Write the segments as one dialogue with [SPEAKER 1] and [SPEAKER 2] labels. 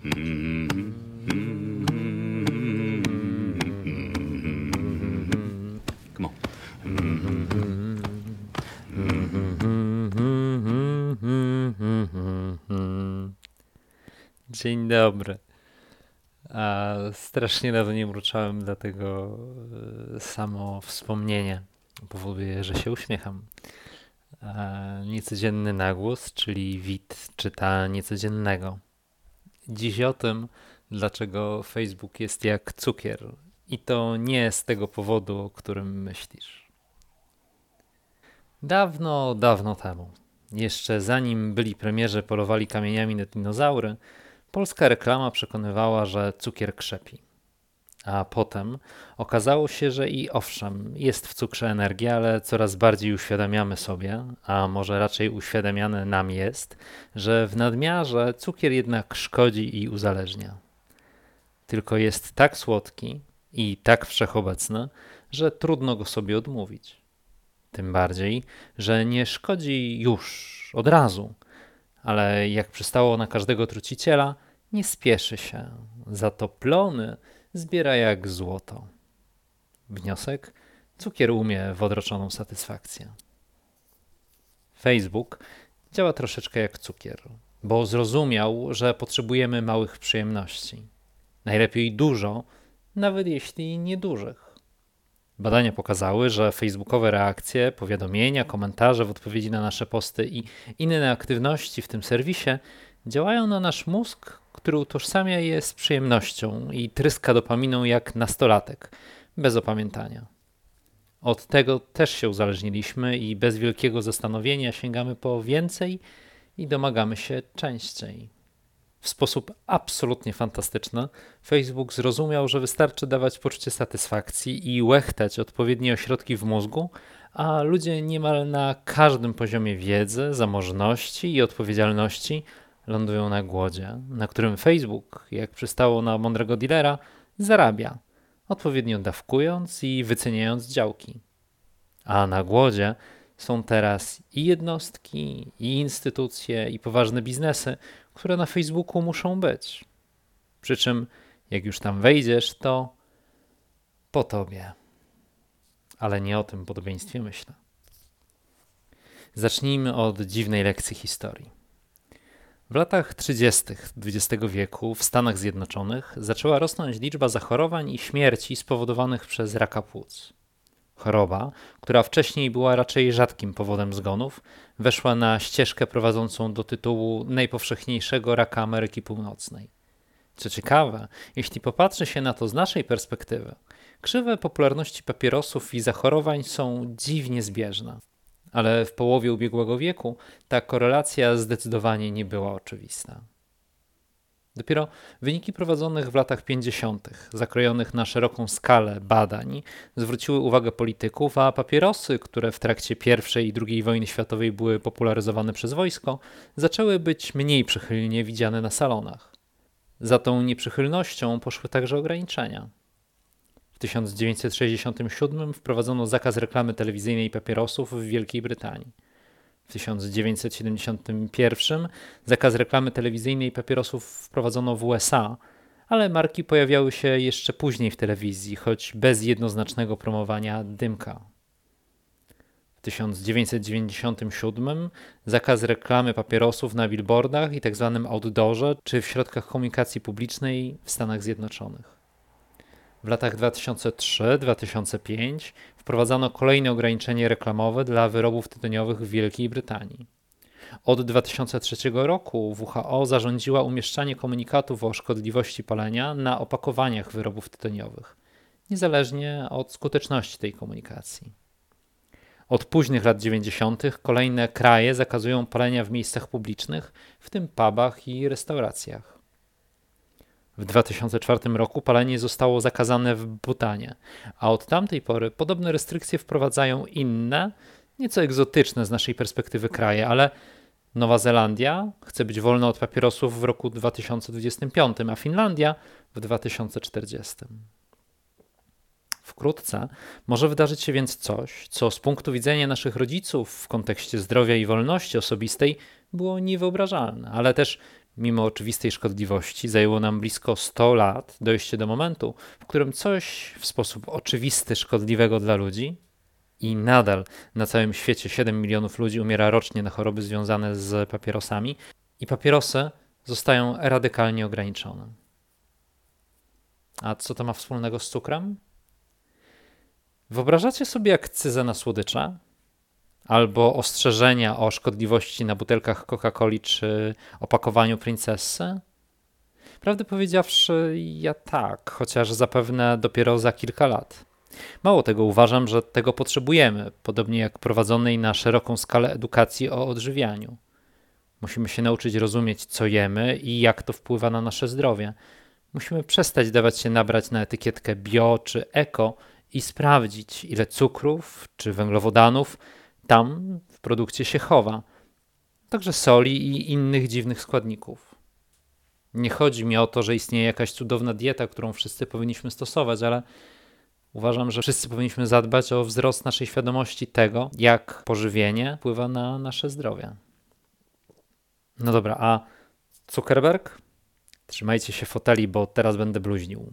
[SPEAKER 1] Come on.
[SPEAKER 2] Dzień dobry. A strasznie dawno nie mruczałem, dlatego e, samo wspomnienie powoduje, że się uśmiecham. A niecodzienny nagłos, czyli wid czyta niecodziennego. Dziś o tym, dlaczego Facebook jest jak cukier. I to nie z tego powodu, o którym myślisz. Dawno, dawno temu, jeszcze zanim byli premierzy polowali kamieniami na dinozaury, polska reklama przekonywała, że cukier krzepi. A potem okazało się, że i owszem, jest w cukrze energia, ale coraz bardziej uświadamiamy sobie, a może raczej uświadamiane nam jest, że w nadmiarze cukier jednak szkodzi i uzależnia. Tylko jest tak słodki i tak wszechobecny, że trudno go sobie odmówić. Tym bardziej, że nie szkodzi już od razu, ale jak przystało na każdego truciciela, nie spieszy się, za to plony zbiera jak złoto. Wniosek? Cukier umie w odroczoną satysfakcję. Facebook działa troszeczkę jak cukier, bo zrozumiał, że potrzebujemy małych przyjemności. Najlepiej dużo, nawet jeśli niedużych. Badania pokazały, że facebookowe reakcje, powiadomienia, komentarze w odpowiedzi na nasze posty i inne aktywności w tym serwisie działają na nasz mózg, który utożsamia je z przyjemnością i tryska dopaminą jak nastolatek, bez opamiętania. Od tego też się uzależniliśmy i bez wielkiego zastanowienia sięgamy po więcej i domagamy się częściej. W sposób absolutnie fantastyczny Facebook zrozumiał, że wystarczy dawać poczucie satysfakcji i łechtać odpowiednie ośrodki w mózgu, a ludzie niemal na każdym poziomie wiedzy, zamożności i odpowiedzialności lądują na głodzie, na którym Facebook, jak przystało na mądrego dealera, zarabia, odpowiednio dawkując i wyceniając działki. A na głodzie są teraz i jednostki, i instytucje, i poważne biznesy, które na Facebooku muszą być. Przy czym, jak już tam wejdziesz, to po tobie. Ale nie o tym podobieństwie myślę. Zacznijmy od dziwnej lekcji historii. W latach 30. XX wieku w Stanach Zjednoczonych zaczęła rosnąć liczba zachorowań i śmierci spowodowanych przez raka płuc. Choroba, która wcześniej była raczej rzadkim powodem zgonów, weszła na ścieżkę prowadzącą do tytułu najpowszechniejszego raka Ameryki Północnej. Co ciekawe, jeśli popatrzy się na to z naszej perspektywy, krzywe popularności papierosów i zachorowań są dziwnie zbieżne. Ale w połowie ubiegłego wieku ta korelacja zdecydowanie nie była oczywista. Dopiero wyniki prowadzonych w latach 50., zakrojonych na szeroką skalę badań, zwróciły uwagę polityków, a papierosy, które w trakcie I i II wojny światowej były popularyzowane przez wojsko, zaczęły być mniej przychylnie widziane na salonach. Za tą nieprzychylnością poszły także ograniczenia. W 1967 wprowadzono zakaz reklamy telewizyjnej papierosów w Wielkiej Brytanii. W 1971 zakaz reklamy telewizyjnej papierosów wprowadzono w USA, ale marki pojawiały się jeszcze później w telewizji, choć bez jednoznacznego promowania dymka. W 1997 zakaz reklamy papierosów na billboardach i tzw. Tak outdoorze czy w środkach komunikacji publicznej w Stanach Zjednoczonych. W latach 2003-2005 wprowadzano kolejne ograniczenie reklamowe dla wyrobów tytoniowych w Wielkiej Brytanii. Od 2003 roku WHO zarządziła umieszczanie komunikatów o szkodliwości palenia na opakowaniach wyrobów tytoniowych, niezależnie od skuteczności tej komunikacji. Od późnych lat 90. kolejne kraje zakazują palenia w miejscach publicznych, w tym pubach i restauracjach. W 2004 roku palenie zostało zakazane w Butanie, a od tamtej pory podobne restrykcje wprowadzają inne, nieco egzotyczne z naszej perspektywy kraje, ale Nowa Zelandia chce być wolna od papierosów w roku 2025, a Finlandia w 2040. Wkrótce może wydarzyć się więc coś, co z punktu widzenia naszych rodziców w kontekście zdrowia i wolności osobistej było niewyobrażalne, ale też mimo oczywistej szkodliwości, zajęło nam blisko 100 lat dojście do momentu, w którym coś w sposób oczywisty szkodliwego dla ludzi i nadal na całym świecie 7 milionów ludzi umiera rocznie na choroby związane z papierosami i papierosy zostają radykalnie ograniczone. A co to ma wspólnego z cukrem? Wyobrażacie sobie akcyzę na słodycze? Albo ostrzeżenia o szkodliwości na butelkach Coca-Coli czy opakowaniu princessy? Prawdę powiedziawszy, ja tak, chociaż zapewne dopiero za kilka lat. Mało tego, uważam, że tego potrzebujemy, podobnie jak prowadzonej na szeroką skalę edukacji o odżywianiu. Musimy się nauczyć rozumieć, co jemy i jak to wpływa na nasze zdrowie. Musimy przestać dawać się nabrać na etykietkę bio czy eko i sprawdzić, ile cukrów czy węglowodanów tam w produkcie się chowa, także soli i innych dziwnych składników. Nie chodzi mi o to, że istnieje jakaś cudowna dieta, którą wszyscy powinniśmy stosować, ale uważam, że wszyscy powinniśmy zadbać o wzrost naszej świadomości tego, jak pożywienie wpływa na nasze zdrowie. No dobra, a Zuckerberg? Trzymajcie się foteli, bo teraz będę bluźnił.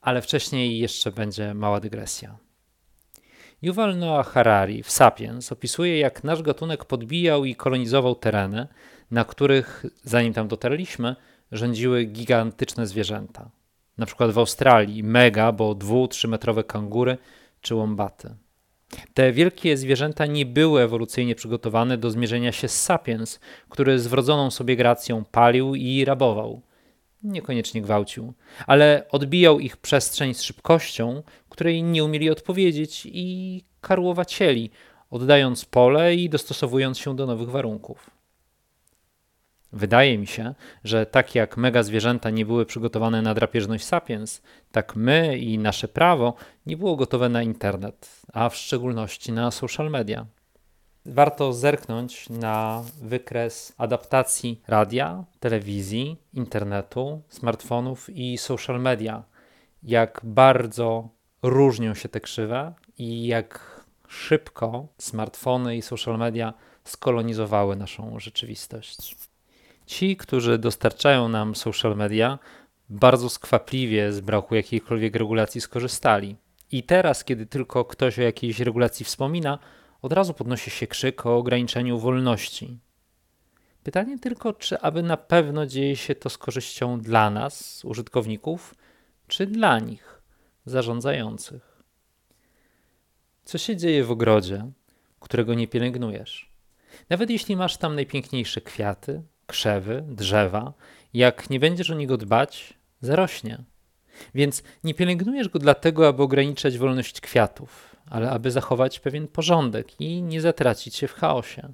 [SPEAKER 2] Ale wcześniej jeszcze będzie mała dygresja. Yuval Noah Harari w Sapiens opisuje, jak nasz gatunek podbijał i kolonizował tereny, na których, zanim tam dotarliśmy, rządziły gigantyczne zwierzęta. Na przykład w Australii mega, bo dwu-, metrowe kangury czy łombaty. Te wielkie zwierzęta nie były ewolucyjnie przygotowane do zmierzenia się z sapiens, który z wrodzoną sobie gracją palił i rabował. Niekoniecznie gwałcił, ale odbijał ich przestrzeń z szybkością, której nie umieli odpowiedzieć i karłowacieli, oddając pole i dostosowując się do nowych warunków. Wydaje mi się, że tak jak mega zwierzęta nie były przygotowane na drapieżność sapiens, tak my i nasze prawo nie było gotowe na internet, a w szczególności na social media. Warto zerknąć na wykres adaptacji radia, telewizji, internetu, smartfonów i social media. Jak bardzo różnią się te krzywe i jak szybko smartfony i social media skolonizowały naszą rzeczywistość. Ci, którzy dostarczają nam social media, bardzo skwapliwie z braku jakiejkolwiek regulacji skorzystali. I teraz, kiedy tylko ktoś o jakiejś regulacji wspomina, od razu podnosi się krzyk o ograniczeniu wolności. Pytanie tylko, czy aby na pewno dzieje się to z korzyścią dla nas, użytkowników, czy dla nich, zarządzających. Co się dzieje w ogrodzie, którego nie pielęgnujesz? Nawet jeśli masz tam najpiękniejsze kwiaty, krzewy, drzewa, jak nie będziesz o niego dbać, zarośnie. Więc nie pielęgnujesz go dlatego, aby ograniczać wolność kwiatów, ale aby zachować pewien porządek i nie zatracić się w chaosie.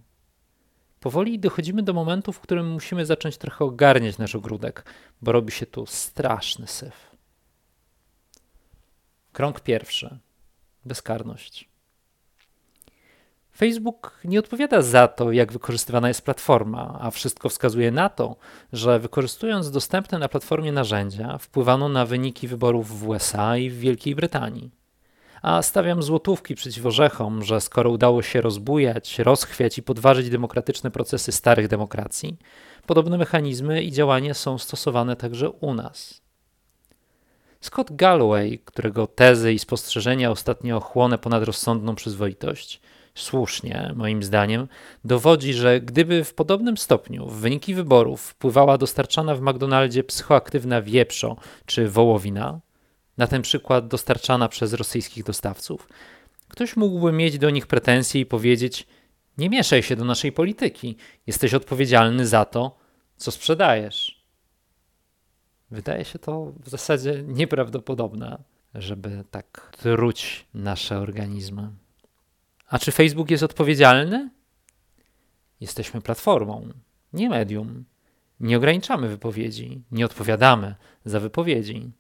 [SPEAKER 2] Powoli dochodzimy do momentu, w którym musimy zacząć trochę ogarniać nasz ogródek, bo robi się tu straszny syf. Krąg pierwszy. Bezkarność. Facebook nie odpowiada za to, jak wykorzystywana jest platforma, a wszystko wskazuje na to, że wykorzystując dostępne na platformie narzędzia, wpływano na wyniki wyborów w USA i w Wielkiej Brytanii. A stawiam złotówki przeciw orzechom, że skoro udało się rozbujać, rozchwiać i podważyć demokratyczne procesy starych demokracji, podobne mechanizmy i działania są stosowane także u nas. Scott Galloway, którego tezy i spostrzeżenia ostatnio chłonę ponad rozsądną przyzwoitość, słusznie, moim zdaniem, dowodzi, że gdyby w podobnym stopniu w wyniki wyborów wpływała dostarczana w McDonaldzie psychoaktywna wieprzo czy wołowina, na ten przykład dostarczana przez rosyjskich dostawców, ktoś mógłby mieć do nich pretensje i powiedzieć: Nie mieszaj się do naszej polityki, jesteś odpowiedzialny za to, co sprzedajesz. Wydaje się to w zasadzie nieprawdopodobne, żeby tak truć nasze organizmy. A czy Facebook jest odpowiedzialny? Jesteśmy platformą, nie medium. Nie ograniczamy wypowiedzi, nie odpowiadamy za wypowiedzi.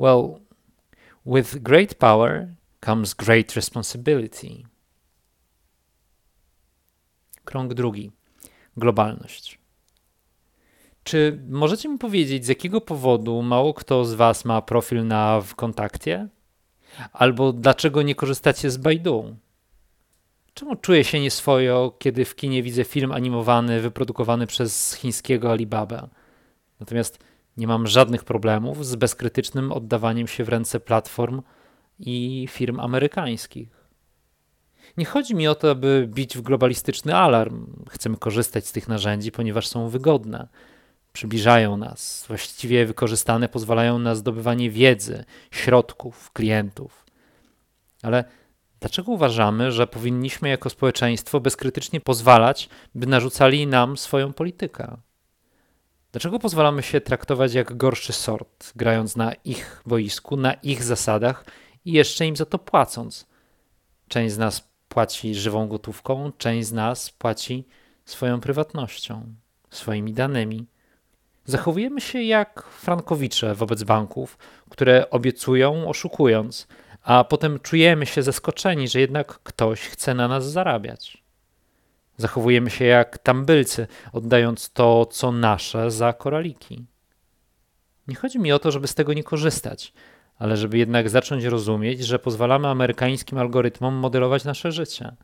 [SPEAKER 2] Well, with great power comes great responsibility. Krąg drugi. Globalność. Czy możecie mi powiedzieć, z jakiego powodu mało kto z Was ma profil na w kontakcie? Albo dlaczego nie korzystacie z Baidu? Czemu czuję się nieswojo, kiedy w kinie widzę film animowany wyprodukowany przez chińskiego Alibaba? Natomiast nie mam żadnych problemów z bezkrytycznym oddawaniem się w ręce platform i firm amerykańskich. Nie chodzi mi o to, aby bić w globalistyczny alarm. Chcemy korzystać z tych narzędzi, ponieważ są wygodne. Przybliżają nas, właściwie wykorzystane pozwalają na zdobywanie wiedzy, środków, klientów. Ale dlaczego uważamy, że powinniśmy jako społeczeństwo bezkrytycznie pozwalać, by narzucali nam swoją politykę? Dlaczego pozwalamy się traktować jak gorszy sort, grając na ich boisku, na ich zasadach i jeszcze im za to płacąc? Część z nas płaci żywą gotówką, część z nas płaci swoją prywatnością, swoimi danymi. Zachowujemy się jak frankowicze wobec banków, które obiecują oszukując, a potem czujemy się zaskoczeni, że jednak ktoś chce na nas zarabiać. Zachowujemy się jak tambylcy, oddając to, co nasze, za koraliki. Nie chodzi mi o to, żeby z tego nie korzystać, ale żeby jednak zacząć rozumieć, że pozwalamy amerykańskim algorytmom modelować nasze życie.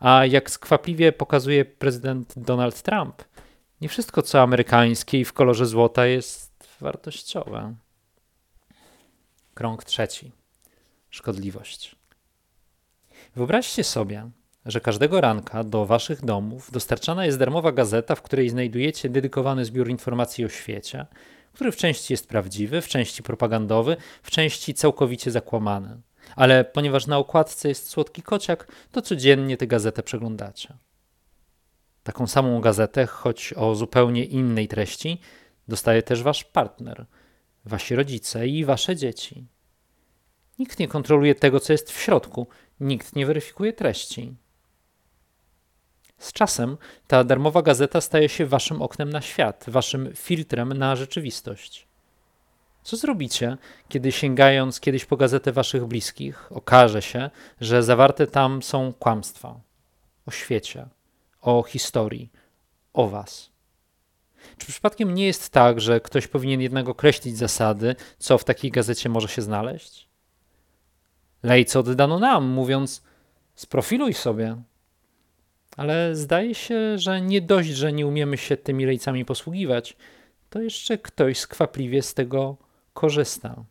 [SPEAKER 2] A jak skwapliwie pokazuje prezydent Donald Trump, nie wszystko, co amerykańskie i w kolorze złota, jest wartościowe. Krąg trzeci. Szkodliwość. Wyobraźcie sobie, że każdego ranka do waszych domów dostarczana jest darmowa gazeta, w której znajdujecie dedykowany zbiór informacji o świecie, który w części jest prawdziwy, w części propagandowy, w części całkowicie zakłamany. Ale ponieważ na okładce jest słodki kociak, to codziennie tę gazetę przeglądacie. Taką samą gazetę, choć o zupełnie innej treści, dostaje też wasz partner, wasi rodzice i wasze dzieci. Nikt nie kontroluje tego, co jest w środku, nikt nie weryfikuje treści. Z czasem ta darmowa gazeta staje się waszym oknem na świat, waszym filtrem na rzeczywistość. Co zrobicie, kiedy sięgając kiedyś po gazetę waszych bliskich, okaże się, że zawarte tam są kłamstwa o świecie, o historii, o was? Czy przypadkiem nie jest tak, że ktoś powinien jednak określić zasady, co w takiej gazecie może się znaleźć? Lejce oddano nam, mówiąc: sprofiluj sobie, ale zdaje się, że nie dość, że nie umiemy się tymi lejcami posługiwać, to jeszcze ktoś skwapliwie z tego korzysta.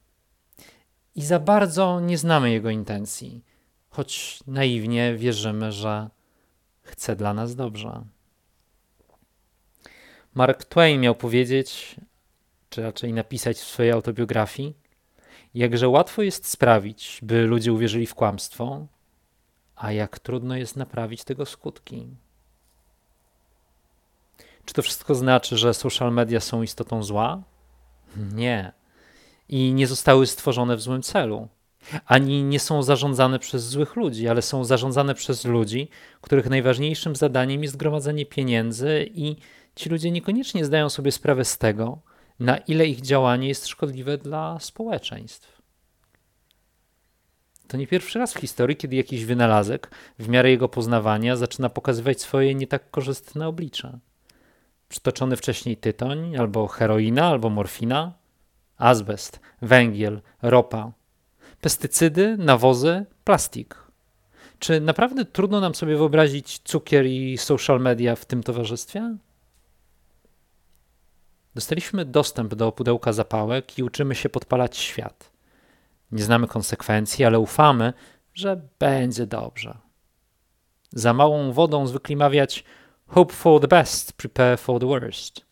[SPEAKER 2] I za bardzo nie znamy jego intencji, choć naiwnie wierzymy, że chce dla nas dobrze. Mark Twain miał powiedzieć, czy raczej napisać w swojej autobiografii, jakże łatwo jest sprawić, by ludzie uwierzyli w kłamstwo, a jak trudno jest naprawić tego skutki. Czy to wszystko znaczy, że social media są istotą zła? Nie. I nie zostały stworzone w złym celu. Ani nie są zarządzane przez złych ludzi, ale są zarządzane przez ludzi, których najważniejszym zadaniem jest gromadzenie pieniędzy, i ci ludzie niekoniecznie zdają sobie sprawę z tego, na ile ich działanie jest szkodliwe dla społeczeństw. To nie pierwszy raz w historii, kiedy jakiś wynalazek, w miarę jego poznawania, zaczyna pokazywać swoje nie tak korzystne oblicze. Przytoczony wcześniej tytoń, albo heroina, albo morfina, azbest, węgiel, ropa, pestycydy, nawozy, plastik. Czy naprawdę trudno nam sobie wyobrazić cukier i social media w tym towarzystwie? Dostaliśmy dostęp do pudełka zapałek i uczymy się podpalać świat. Nie znamy konsekwencji, ale ufamy, że będzie dobrze. Za małą wodą zwykli mawiać hope for the best, prepare for the worst.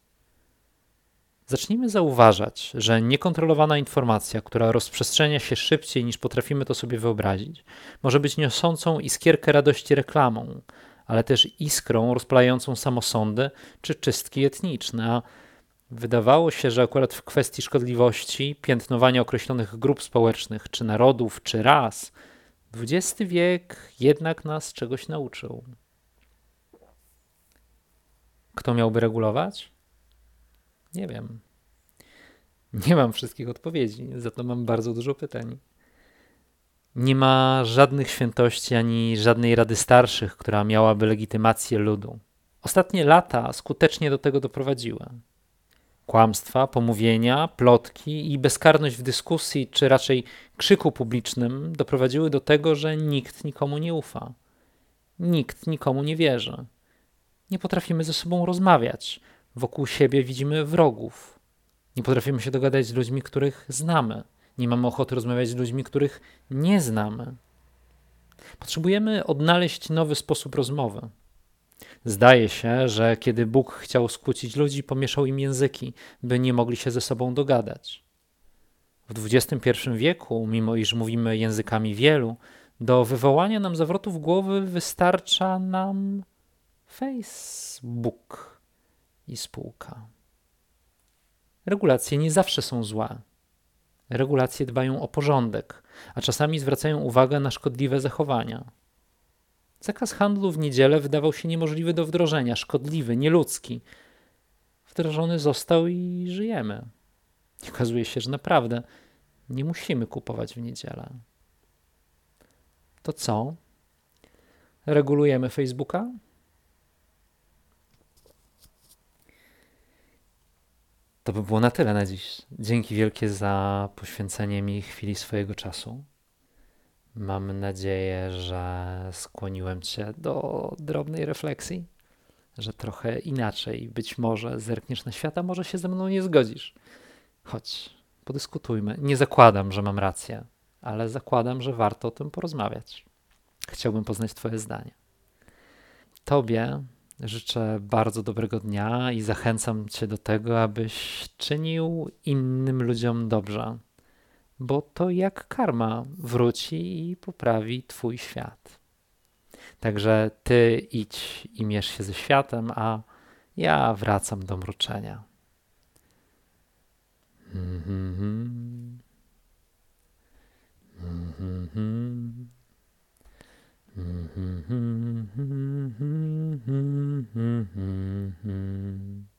[SPEAKER 2] Zacznijmy zauważać, że niekontrolowana informacja, która rozprzestrzenia się szybciej niż potrafimy to sobie wyobrazić, może być niosącą iskierkę radości reklamą, ale też iskrą rozpalającą samosądy czy czystki etniczne, a Wydawało się, że akurat w kwestii szkodliwości, piętnowania określonych grup społecznych, czy narodów, czy ras, XX wiek jednak nas czegoś nauczył. Kto miałby regulować? Nie wiem. Nie mam wszystkich odpowiedzi, za to mam bardzo dużo pytań. Nie ma żadnych świętości ani żadnej rady starszych, która miałaby legitymację ludu. Ostatnie lata skutecznie do tego doprowadziły. Kłamstwa, pomówienia, plotki i bezkarność w dyskusji, czy raczej krzyku publicznym doprowadziły do tego, że nikt nikomu nie ufa. Nikt nikomu nie wierzy. Nie potrafimy ze sobą rozmawiać. Wokół siebie widzimy wrogów. Nie potrafimy się dogadać z ludźmi, których znamy. Nie mamy ochoty rozmawiać z ludźmi, których nie znamy. Potrzebujemy odnaleźć nowy sposób rozmowy. Zdaje się, że kiedy Bóg chciał skłócić ludzi, pomieszał im języki, by nie mogli się ze sobą dogadać. W XXI wieku, mimo iż mówimy językami wielu, do wywołania nam zawrotów głowy wystarcza nam Facebook i spółka. Regulacje nie zawsze są złe. Regulacje dbają o porządek, a czasami zwracają uwagę na szkodliwe zachowania. Zakaz handlu w niedzielę wydawał się niemożliwy do wdrożenia, szkodliwy, nieludzki. Wdrożony został i żyjemy. Okazuje się, że naprawdę nie musimy kupować w niedzielę. To co? Regulujemy Facebooka? To by było na tyle na dziś. Dzięki wielkie za poświęcenie mi chwili swojego czasu. Mam nadzieję, że skłoniłem Cię do drobnej refleksji, że trochę inaczej być może zerkniesz na świat, a może się ze mną nie zgodzisz. Chodź, podyskutujmy. Nie zakładam, że mam rację, ale zakładam, że warto o tym porozmawiać. Chciałbym poznać Twoje zdanie. Tobie życzę bardzo dobrego dnia i zachęcam Cię do tego, abyś czynił innym ludziom dobrze bo to jak karma wróci i poprawi Twój świat. Także Ty idź i mierz się ze światem, a ja wracam do mruczenia. Mm-hmm. Mm-hmm. Mm-hmm.